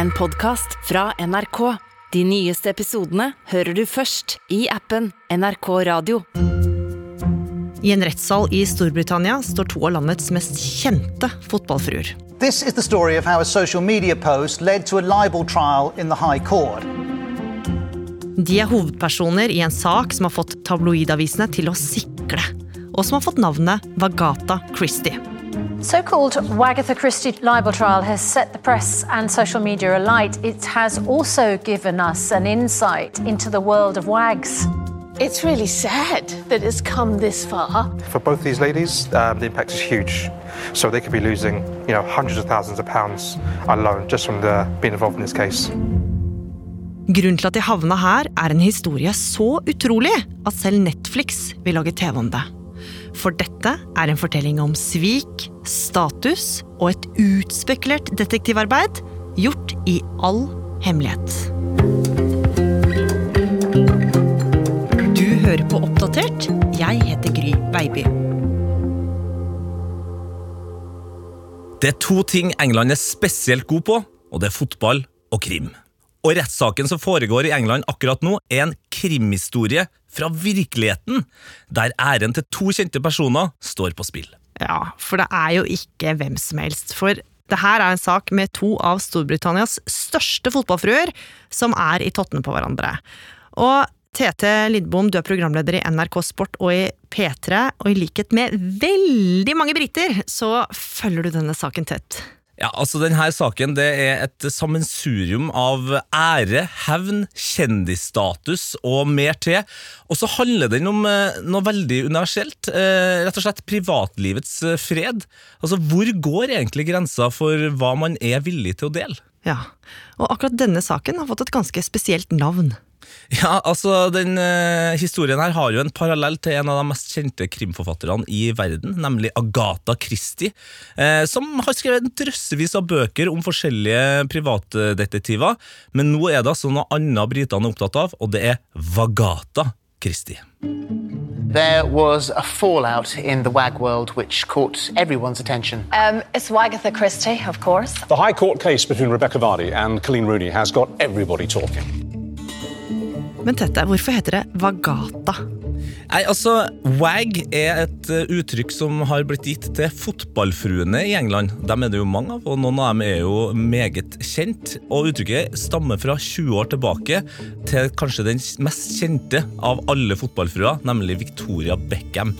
en podkast fra NRK. De nyeste episodene hører du først i appen NRK Radio. I en rettssal i Storbritannia står to av landets mest kjente fotballfruer. This is the story of how a social media post led to a libel trial in the High Court. De er hovedpersoner i en sak som har fått tabloidavisene til å sikle, og som har fått navnet Vagata Christie. So-called Wagatha Christie libel trial has set the press and social media alight. It has also given us an insight into the world of wags. It's really sad that it's come this far. For both these ladies, um, the impact is huge. So they could be losing, you know, hundreds of thousands of pounds alone just from the, being involved in this case. Grunnen til at de havna her, er en historie så utrolig at selv Netflix vil lage TV om det. For dette er en fortelling om svik, status og et utspekulert detektivarbeid gjort i all hemmelighet. Du hører på Oppdatert. Jeg heter Gry Baby. Det er to ting England er spesielt god på, og det er fotball og krim. Og rettssaken som foregår i England akkurat nå, er en krimhistorie fra virkeligheten, der æren til to kjente personer står på spill. Ja, for det er jo ikke hvem som helst. For det her er en sak med to av Storbritannias største fotballfruer som er i tottene på hverandre. Og Tete Lidbom, du er programleder i NRK Sport og i P3, og i likhet med veldig mange briter, så følger du denne saken tett. Ja, altså denne saken det er et sammensurium av ære, hevn, kjendisstatus og mer til. Og så handler den om eh, noe veldig universelt. Eh, rett og slett privatlivets eh, fred. Altså, Hvor går egentlig grensa for hva man er villig til å dele? Ja, og akkurat denne saken har fått et ganske spesielt navn. Ja, altså den uh, historien her har jo en parallell til en av de mest kjente krimforfatterne i verden, nemlig Agatha Christie, uh, som har skrevet en drøssevis av bøker om forskjellige privatdetektiver, men nå er det altså noe annet britene er opptatt av, og det er Vagata Christie. There was a fallout in the WAG world which caught everyone's attention. Um, it's Wagatha Christie, of course. The High Court case between Rebecca Vardy and Colleen Rooney has got everybody talking. Men Tette, hvorfor heter det Vagata? Nei, altså, Wag er et uh, uttrykk som har blitt gitt til fotballfruene i England. Dem er det jo mange av, og noen av dem er jo meget kjent. Og uttrykket stammer fra 20 år tilbake til kanskje den mest kjente av alle fotballfruer, nemlig Victoria Beckham.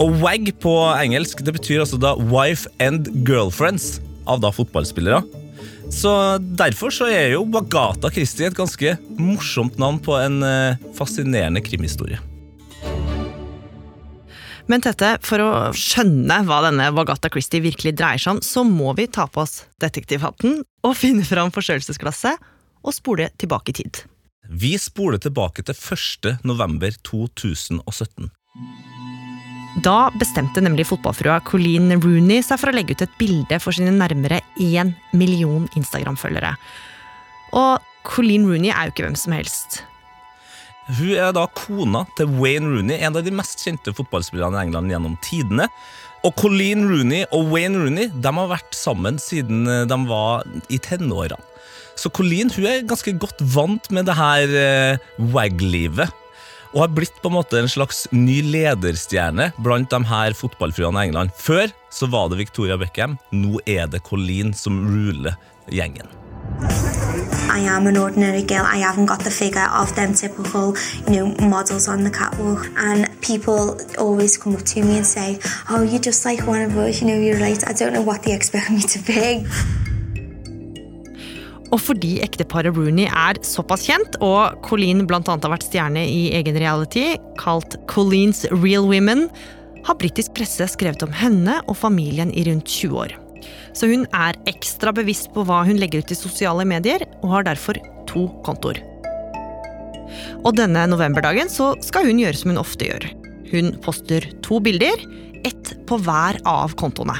Og wag på engelsk det betyr altså da wife and girlfriends av da fotballspillere. Så Derfor så er jo Bagata Christie et ganske morsomt navn på en eh, fascinerende krimhistorie. Men Tette, for å skjønne hva denne Vagata Christie virkelig dreier seg om, så må vi ta på oss detektivhatten og finne fram forstørrelsesglasset og spole tilbake i tid. Vi spoler tilbake til 1. november 2017. Da bestemte nemlig fotballfrua Colleen Rooney seg for å legge ut et bilde for sine nærmere én million Instagram-følgere. Og Colleen Rooney er jo ikke hvem som helst. Hun er da kona til Wayne Rooney, en av de mest kjente fotballspillerne i England gjennom tidene. Og Colleen Rooney og Wayne Rooney de har vært sammen siden de var i tenårene. Så Colleen hun er ganske godt vant med det her eh, wag-livet. Og har blitt på en måte en slags ny lederstjerne blant de her fotballfruene i England. Før så var det Victoria Beckham, nå er det Colleen som ruler gjengen. I am an ordinary girl. I haven't got the figure of them typical, you know, models on the catwalk. And people always come up to me and say, "Oh, you're just like one of us. You know, you're right. I don't know what they expect me to be." Og fordi ekteparet Rooney er såpass kjent, og Colleen annet har vært stjerne i egen reality, kalt Colleens Real Women, har britisk presse skrevet om henne og familien i rundt 20 år. Så hun er ekstra bevisst på hva hun legger ut i sosiale medier, og har derfor to kontoer. Og denne novemberdagen så skal hun gjøre som hun ofte gjør. Hun poster to bilder, ett på hver av kontoene.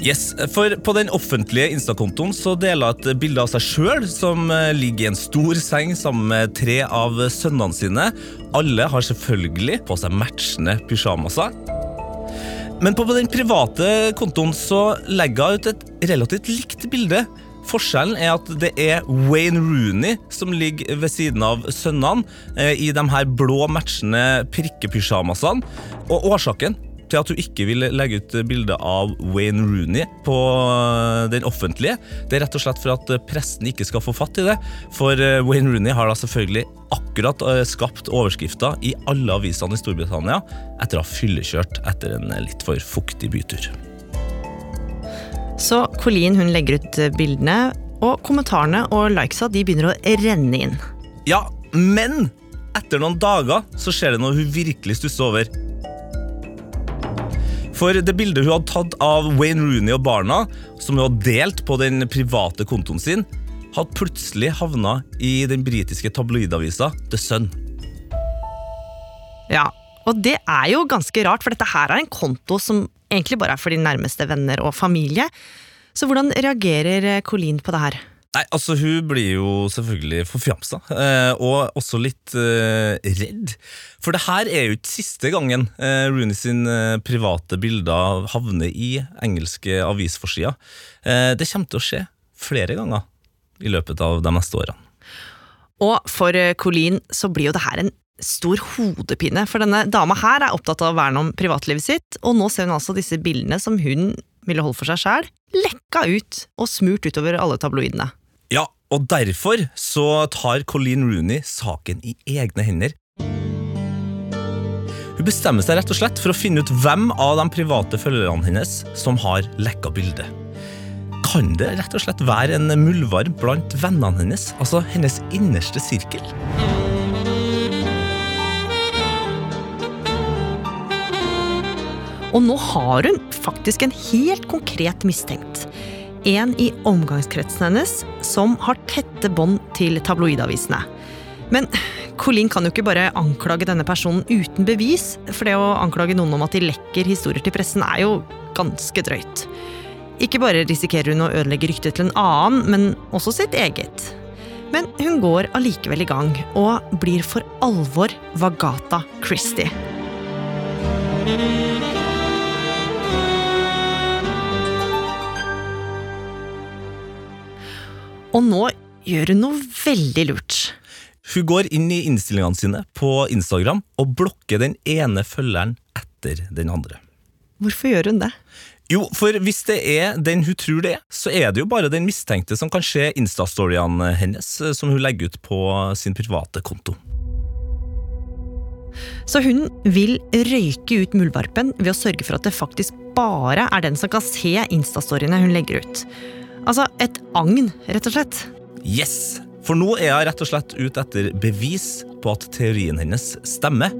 Yes, for På den offentlige Insta-kontoen deler hun et bilde av seg sjøl som eh, ligger i en stor seng sammen med tre av sønnene sine. Alle har selvfølgelig på seg matchende pysjamaser. Men på den private kontoen så legger hun ut et relativt likt bilde Forskjellen er at det er Wayne Rooney som ligger ved siden av sønnene eh, i de her blå matchende prikkepysjamasene. Og årsaken til at hun ikke vil legge ut bilde av Wayne Rooney på eh, den offentlige, det er rett og slett for at pressen ikke skal få fatt i det. For eh, Wayne Rooney har da selvfølgelig akkurat eh, skapt overskrifter i alle avisene i Storbritannia etter å ha fyllekjørt etter en litt for fuktig bytur. Så Colleen hun legger ut bildene, og kommentarene og likesa de begynner å renne inn. Ja, men etter noen dager så skjer det noe hun virkelig stusser over. For det bildet hun hadde tatt av Wayne Rooney og barna, som hun hadde delt på den private kontoen sin, hadde plutselig havna i den britiske tabloidavisa The Sun. Ja, og det er jo ganske rart, for dette her er en konto som egentlig bare er for de nærmeste venner og familie. Så hvordan reagerer Colleen på det her? Nei, altså Hun blir jo selvfølgelig forfjamsa, eh, og også litt eh, redd. For det her er jo ikke siste gangen eh, Rooney sin private bilder havner i engelske avisforsider. Det kommer til å skje flere ganger i løpet av de neste årene. Og for Colleen så blir jo det her en stor hodepine, for denne dama her er opptatt av å verne om privatlivet sitt, og nå ser hun altså disse bildene som hun ville holde for seg sjæl, lekka ut og smurt utover alle tabloidene. Ja, og derfor så tar Colleen Rooney saken i egne hender. Hun bestemmer seg rett og slett for å finne ut hvem av de private følgerne hennes som har lekka bildet. Kan det rett og slett være en muldvarp blant vennene hennes, altså hennes innerste sirkel? Og nå har hun faktisk en helt konkret mistenkt. En i omgangskretsen hennes som har tette bånd til tabloidavisene. Men Colleen kan jo ikke bare anklage denne personen uten bevis, for det å anklage noen om at de lekker historier til pressen er jo ganske drøyt. Ikke bare risikerer hun å ødelegge ryktet til en annen, men også sitt eget. Men hun går allikevel i gang, og blir for alvor Vagata Christie. Og nå gjør hun noe veldig lurt. Hun går inn i innstillingene sine på Instagram og blokker den ene følgeren etter den andre. Hvorfor gjør hun det? Jo, for hvis det er den hun tror det er, så er det jo bare den mistenkte som kan se Insta-storyene hennes som hun legger ut på sin private konto. Så hun vil røyke ut muldvarpen ved å sørge for at det faktisk bare er den som kan se Insta-storyene hun legger ut. Altså et agn, rett og slett. Yes! For nå er hun rett og slett ute etter bevis på at teorien hennes stemmer.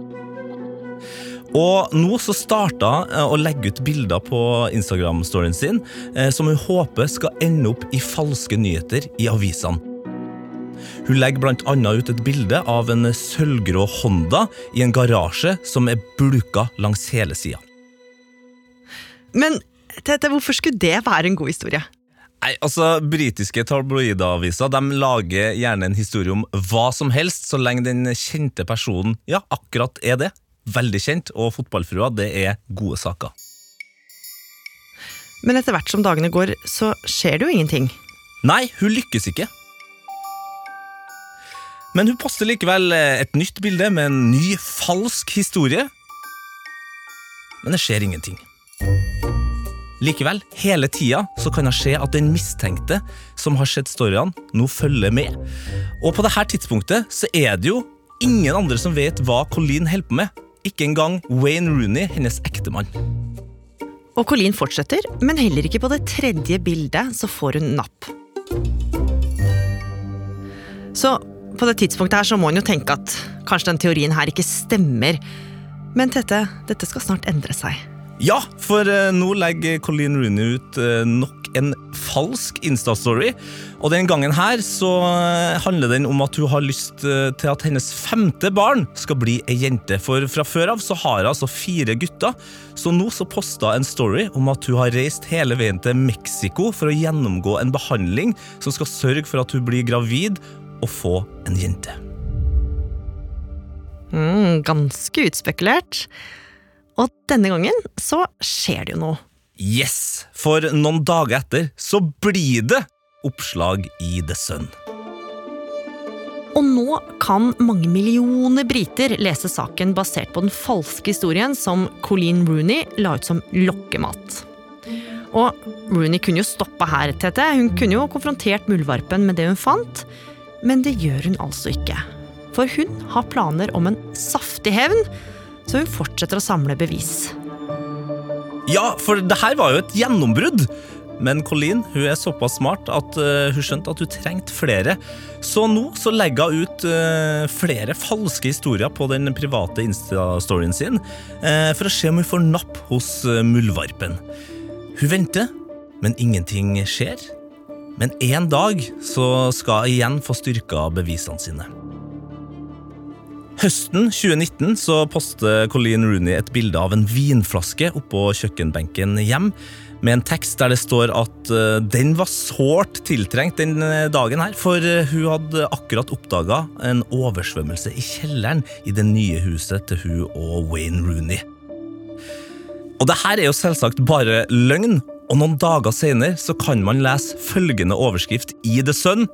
Og nå så starta å legge ut bilder på Instagram-storyen sin eh, som hun håper skal ende opp i falske nyheter i avisene. Hun legger annet ut et bilde av en sølvgrå Honda i en garasje som er bulka langs hele sida. Men Tete, hvorfor skulle det være en god historie? Nei, altså, Britiske tabloidaviser de lager gjerne en historie om hva som helst, så lenge den kjente personen ja, akkurat er det. Veldig kjent, og fotballfrua, det er gode saker. Men etter hvert som dagene går, så skjer det jo ingenting. Nei, hun lykkes ikke. Men hun poster likevel et nytt bilde med en ny, falsk historie. Men det skjer ingenting. Likevel, hele tida så kan det skje at den mistenkte som har sett storyene, nå følger med. Og på dette tidspunktet så er det jo ingen andre som vet hva Colleen holder på med. Ikke engang Wayne Rooney, hennes ektemann. Og Colleen fortsetter, men heller ikke på det tredje bildet så får hun napp. Så på det tidspunktet her så må hun jo tenke at kanskje den teorien her ikke stemmer. Men Tete, dette skal snart endre seg. Ja, for eh, nå legger Colleen Rooney ut eh, nok en falsk Insta-story. Og den gangen her så eh, handler den om at hun har lyst til at hennes femte barn skal bli ei jente. For fra før av så har hun altså fire gutter. Så nå så posta en story om at hun har reist hele veien til Mexico for å gjennomgå en behandling som skal sørge for at hun blir gravid og få en jente. Mm, ganske utspekulert. Og denne gangen så skjer det jo noe. Yes! For noen dager etter så blir det oppslag i The Sun. Og nå kan mange millioner briter lese saken basert på den falske historien som Colleen Rooney la ut som lokkemat. Og Rooney kunne jo stoppa her, Tete. Hun kunne jo konfrontert muldvarpen med det hun fant. Men det gjør hun altså ikke. For hun har planer om en saftig hevn, så hun fortsetter å samle bevis. Ja, for det her var jo et gjennombrudd. Men Colleen hun er såpass smart at uh, hun skjønte at hun trengte flere. Så nå så legger hun ut uh, flere falske historier på den private Insta-storyen sin uh, for å se om hun får napp hos muldvarpen. Hun venter, men ingenting skjer. Men en dag så skal hun igjen få styrka bevisene sine. Høsten 2019 så poster Colleen Rooney et bilde av en vinflaske oppå kjøkkenbenken hjem, med en tekst der det står at uh, den var sårt tiltrengt den eh, dagen her, for uh, hun hadde akkurat oppdaga en oversvømmelse i kjelleren i det nye huset til hun og Wayne Rooney. Og det her er jo selvsagt bare løgn, og noen dager senere kan man lese følgende overskrift i The Sun.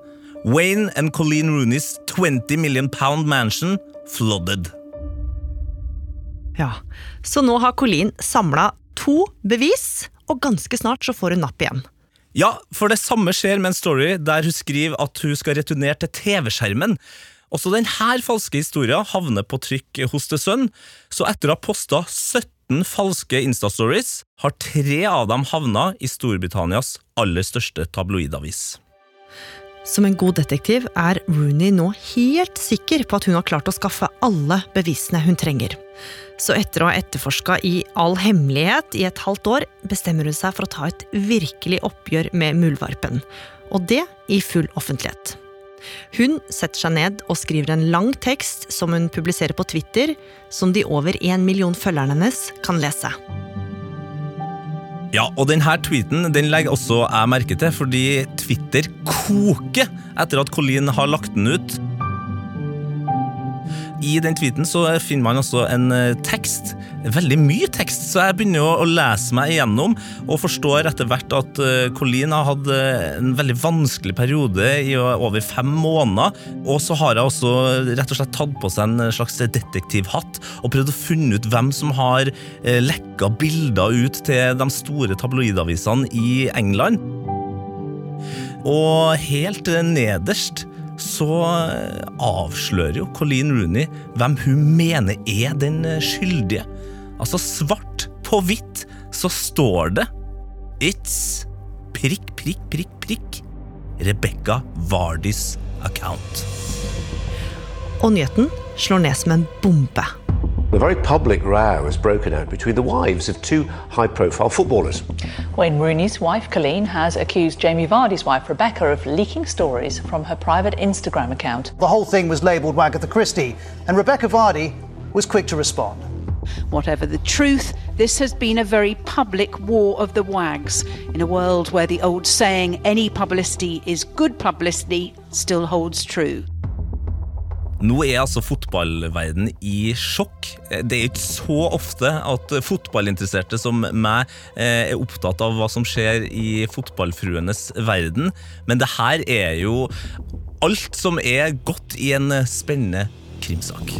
Wayne and Colleen Rooneys 20 million pound mansion flooded. Ja, Så nå har Colleen samla to bevis, og ganske snart så får hun napp igjen. Ja, for det samme skjer med en story der hun skriver at hun skal returnere til TV-skjermen. Også denne falske historien havner på trykk hos The Sun, så etter å ha posta 17 falske Insta-stories, har tre av dem havna i Storbritannias aller største tabloidavis. Som en god detektiv er Rooney nå helt sikker på at hun har klart å skaffe alle bevisene hun trenger. Så etter å ha etterforska i all hemmelighet i et halvt år, bestemmer hun seg for å ta et virkelig oppgjør med muldvarpen. Og det i full offentlighet. Hun setter seg ned og skriver en lang tekst som hun publiserer på Twitter, som de over én million følgerne hennes kan lese. Ja, og denne tweeten den legger også jeg merke til, fordi Twitter koker etter at Colleen har lagt den ut. I den tweeten så finner man også en eh, tekst. Veldig mye tekst, så jeg begynner å lese meg igjennom og forstår etter hvert at eh, Colleen har hatt eh, en veldig vanskelig periode i over fem måneder. Og så har jeg også rett og slett tatt på seg en slags detektivhatt og prøvd å finne ut hvem som har lekka bilder ut til de store tabloidavisene i England. Og helt nederst så eh, avslører jo Colleen Rooney hvem hun mener er den eh, skyldige. Altså svart på hvitt så står det It's prikk, prikk, prikk, prikk Rebecca Vardis account. Og nyheten slår ned som en bombe. A very public row has broken out between the wives of two high profile footballers. Wayne Rooney's wife, Colleen, has accused Jamie Vardy's wife, Rebecca, of leaking stories from her private Instagram account. The whole thing was labelled Wagatha Christie, and Rebecca Vardy was quick to respond. Whatever the truth, this has been a very public war of the wags in a world where the old saying, any publicity is good publicity, still holds true. Nå er altså fotballverden i sjokk. Det er ikke så ofte at fotballinteresserte som meg eh, er opptatt av hva som skjer i fotballfruenes verden, men det her er jo alt som er godt i en spennende krimsak.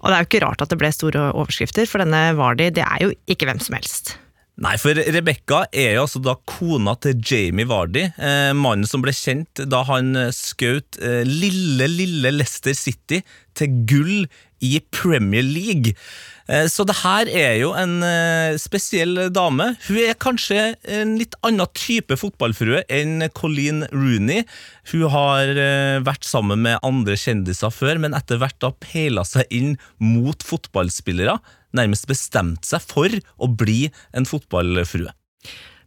Og det er jo ikke rart at det ble store overskrifter, for denne Vardi, det er jo ikke hvem som helst. Nei, for Rebekka er jo altså da kona til Jamie Vardy, eh, mannen som ble kjent da han skjøt eh, lille, lille Leicester City til gull i Premier League. Eh, så det her er jo en eh, spesiell dame. Hun er kanskje en litt annen type fotballfrue enn Colleen Rooney. Hun har eh, vært sammen med andre kjendiser før, men etter hvert da peila seg inn mot fotballspillere nærmest bestemt seg for å bli en fotballfrue.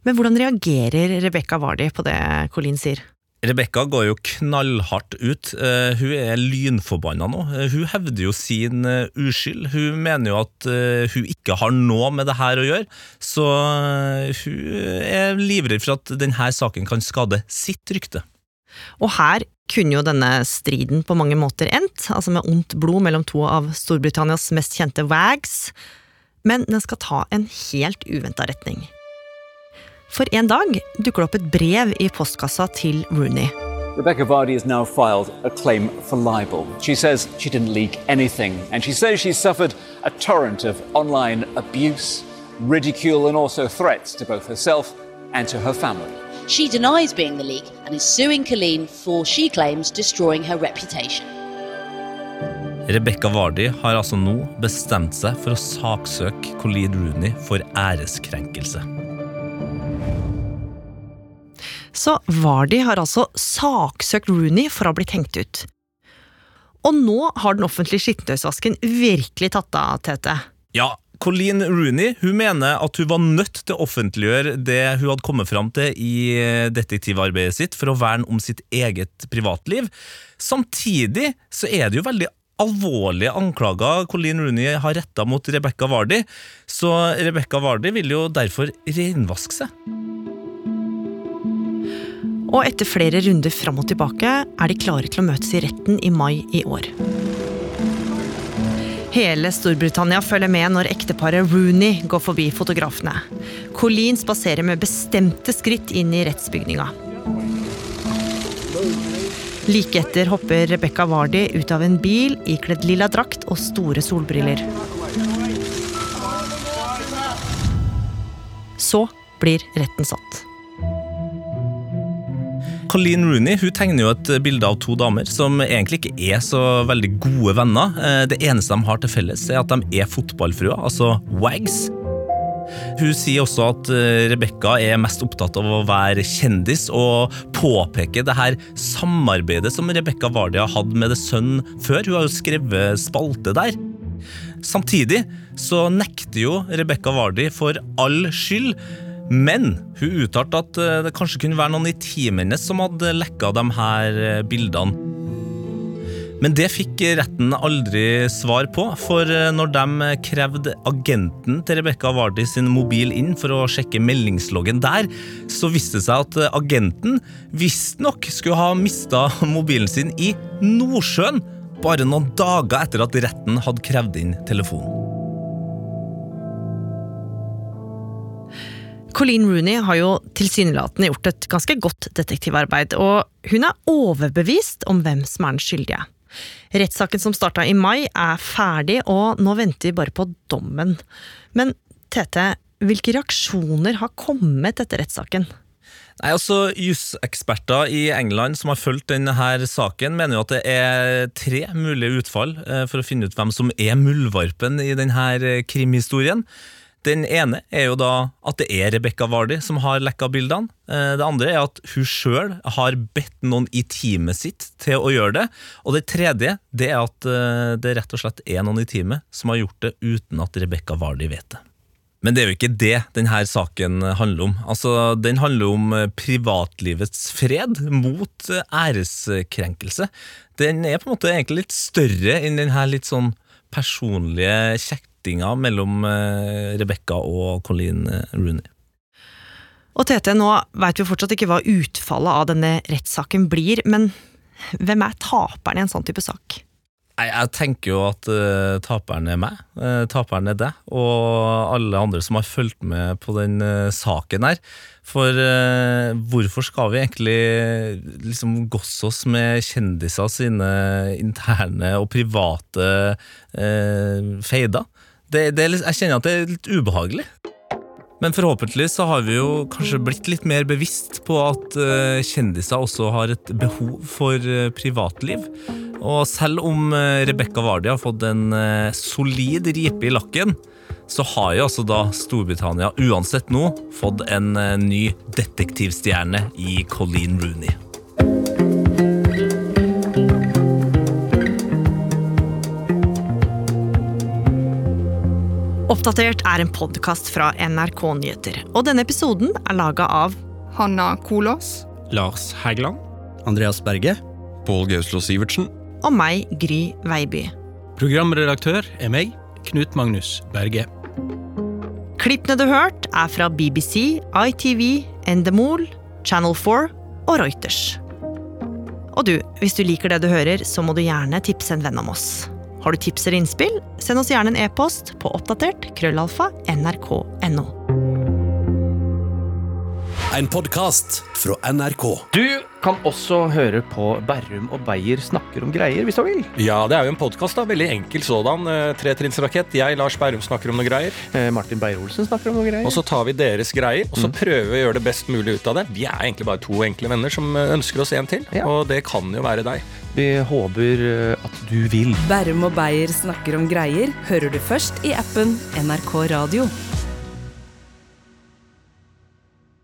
Men hvordan reagerer Rebekka Wardi på det Colin sier? Rebekka går jo knallhardt ut. Uh, hun er lynforbanna nå. Uh, hun hevder jo sin uh, uskyld. Hun mener jo at hun ikke har noe med det her å gjøre, så hun er livredd for at denne saken kan skade sitt rykte. Og her kunne jo denne striden på mange måter endt, altså med ondt blod mellom to av Storbritannias mest kjente wags, men den skal ta en helt uventa retning. For en dag dukker det opp et brev i postkassa til Rooney. Rebecca Vardy has now filed a claim for libel. She says she didn't leak anything, and she says she suffered a torrent of online abuse, ridicule, and also threats to both herself and to her family. She denies being the leak and is suing Colleen for, she claims, destroying her reputation. Rebekka Vardy har altså nå bestemt seg for å saksøke Colleen Rooney for æreskrenkelse. Så Vardy har altså saksøkt Rooney for å ha blitt hengt ut. Og nå har den offentlige skittentøysvasken virkelig tatt av, Tete. Ja, Colleen Rooney hun mener at hun var nødt til å offentliggjøre det hun hadde kommet fram til i detektivarbeidet sitt for å verne om sitt eget privatliv. Samtidig så er det jo veldig alvorlige anklager Colleen Rooney har retta mot Rebekka Vardy, så Rebekka Vardy vil jo derfor renvaske seg. Og etter flere runder fram og tilbake er de klare til å møtes i retten i mai i år. Hele Storbritannia følger med når ekteparet Rooney går forbi fotografene. Colleen spaserer med bestemte skritt inn i rettsbygninga. Like etter hopper Rebekka Vardy ut av en bil ikledd lilla drakt og store solbriller. Så blir retten satt. Colleen Rooney hun tegner jo et bilde av to damer som egentlig ikke er så veldig gode venner. Eh, Det eneste de har til felles, er at de er fotballfruer, altså wags. Hun sier også at eh, Rebekka er mest opptatt av å være kjendis, og påpeker det her samarbeidet som Rebekka har hatt med The Sun før. Hun har jo skrevet spalte der. Samtidig så nekter jo Rebekka Vardy for all skyld. Men hun uttalte at eh, det kanskje kunne være noen i teamet hennes som hadde lekka de her eh, bildene. Men det fikk retten aldri svar på, for eh, når de krevde agenten til Rebekka Vardi sin mobil inn for å sjekke meldingsloggen der, så viste det seg at agenten visstnok skulle ha mista mobilen sin i Nordsjøen bare noen dager etter at retten hadde krevd inn telefonen. Colleen Rooney har jo tilsynelatende gjort et ganske godt detektivarbeid, og hun er overbevist om hvem som er den skyldige. Rettssaken som starta i mai er ferdig, og nå venter vi bare på dommen. Men Tete, hvilke reaksjoner har kommet etter rettssaken? Nei, altså Juseksperter i England som har fulgt denne saken, mener jo at det er tre mulige utfall eh, for å finne ut hvem som er muldvarpen i denne eh, krimhistorien. Den ene er jo da at det er Rebekka Vardy som har lekka bildene. Eh, Det andre er at hun sjøl har bedt noen i teamet sitt til å gjøre det. Og det tredje det er at eh, det rett og slett er noen i teamet som har gjort det uten at Rebekka Vardy vet det. Men det er jo ikke det denne saken handler om. Altså, Den handler om eh, privatlivets fred mot æreskrenkelse. Den er på en måte egentlig litt større enn denne litt sånn personlige kjektinga mellom eh, Rebekka og Colleen eh, Rooney. Og Tete, nå veit vi fortsatt ikke hva utfallet av denne rettssaken blir, men hvem er taperen i en sånn type sak? Nei, Jeg tenker jo at uh, taperen er meg, Uh, taperen er deg, og alle andre som har fulgt med på den uh, saken her. For hvorfor skal vi egentlig liksom gosse oss med kjendiser sine interne og private feider? Det, det jeg kjenner at det er litt ubehagelig. Men forhåpentlig så har vi jo kanskje blitt litt mer bevisst på at eh, kjendiser også har et behov for eh, privatliv. Og selv om uh, Rebekka Vardy har fått en eh, solid ripe i lakken, så har jo altså da Storbritannia uansett nå fått en eh, ny detektivstjerne i Colleen Rooney. Oppdatert er en podkast fra NRK Nyheter, og denne episoden er laga av Hanna Kolås. Lars Hægeland. Andreas Berge. Pål Gauslå Sivertsen. og meg, Gry Veiby. Programredaktør er meg, Knut Magnus Berge. Klippene du hørt, er fra BBC, ITV, Endemol, Channel 4 og Reuters. Og du, hvis du liker det du hører, så må du gjerne tipse en venn om oss. Har du tips eller innspill, send oss gjerne en e-post på oppdatert krøllalfa nrk.no. En podkast fra NRK. Du kan også høre på Berrum og Beyer snakker om greier, hvis du vil. Ja, det er jo en podkast. Veldig enkel sådan. Eh, Tretrinnsrakett. Jeg, Lars Berrum, snakker om noe greier. Eh, Martin Beyer-Olsen snakker om noe greier. Og så tar vi deres greier, og så Mm. prøver vi å gjøre det best mulig ut av det. Vi er egentlig bare to enkle venner som eh, ønsker oss en til, og det kan jo være deg. Vi håper eh, at du vil. Bærum og Beyer snakker om greier hører du først i appen NRK Radio.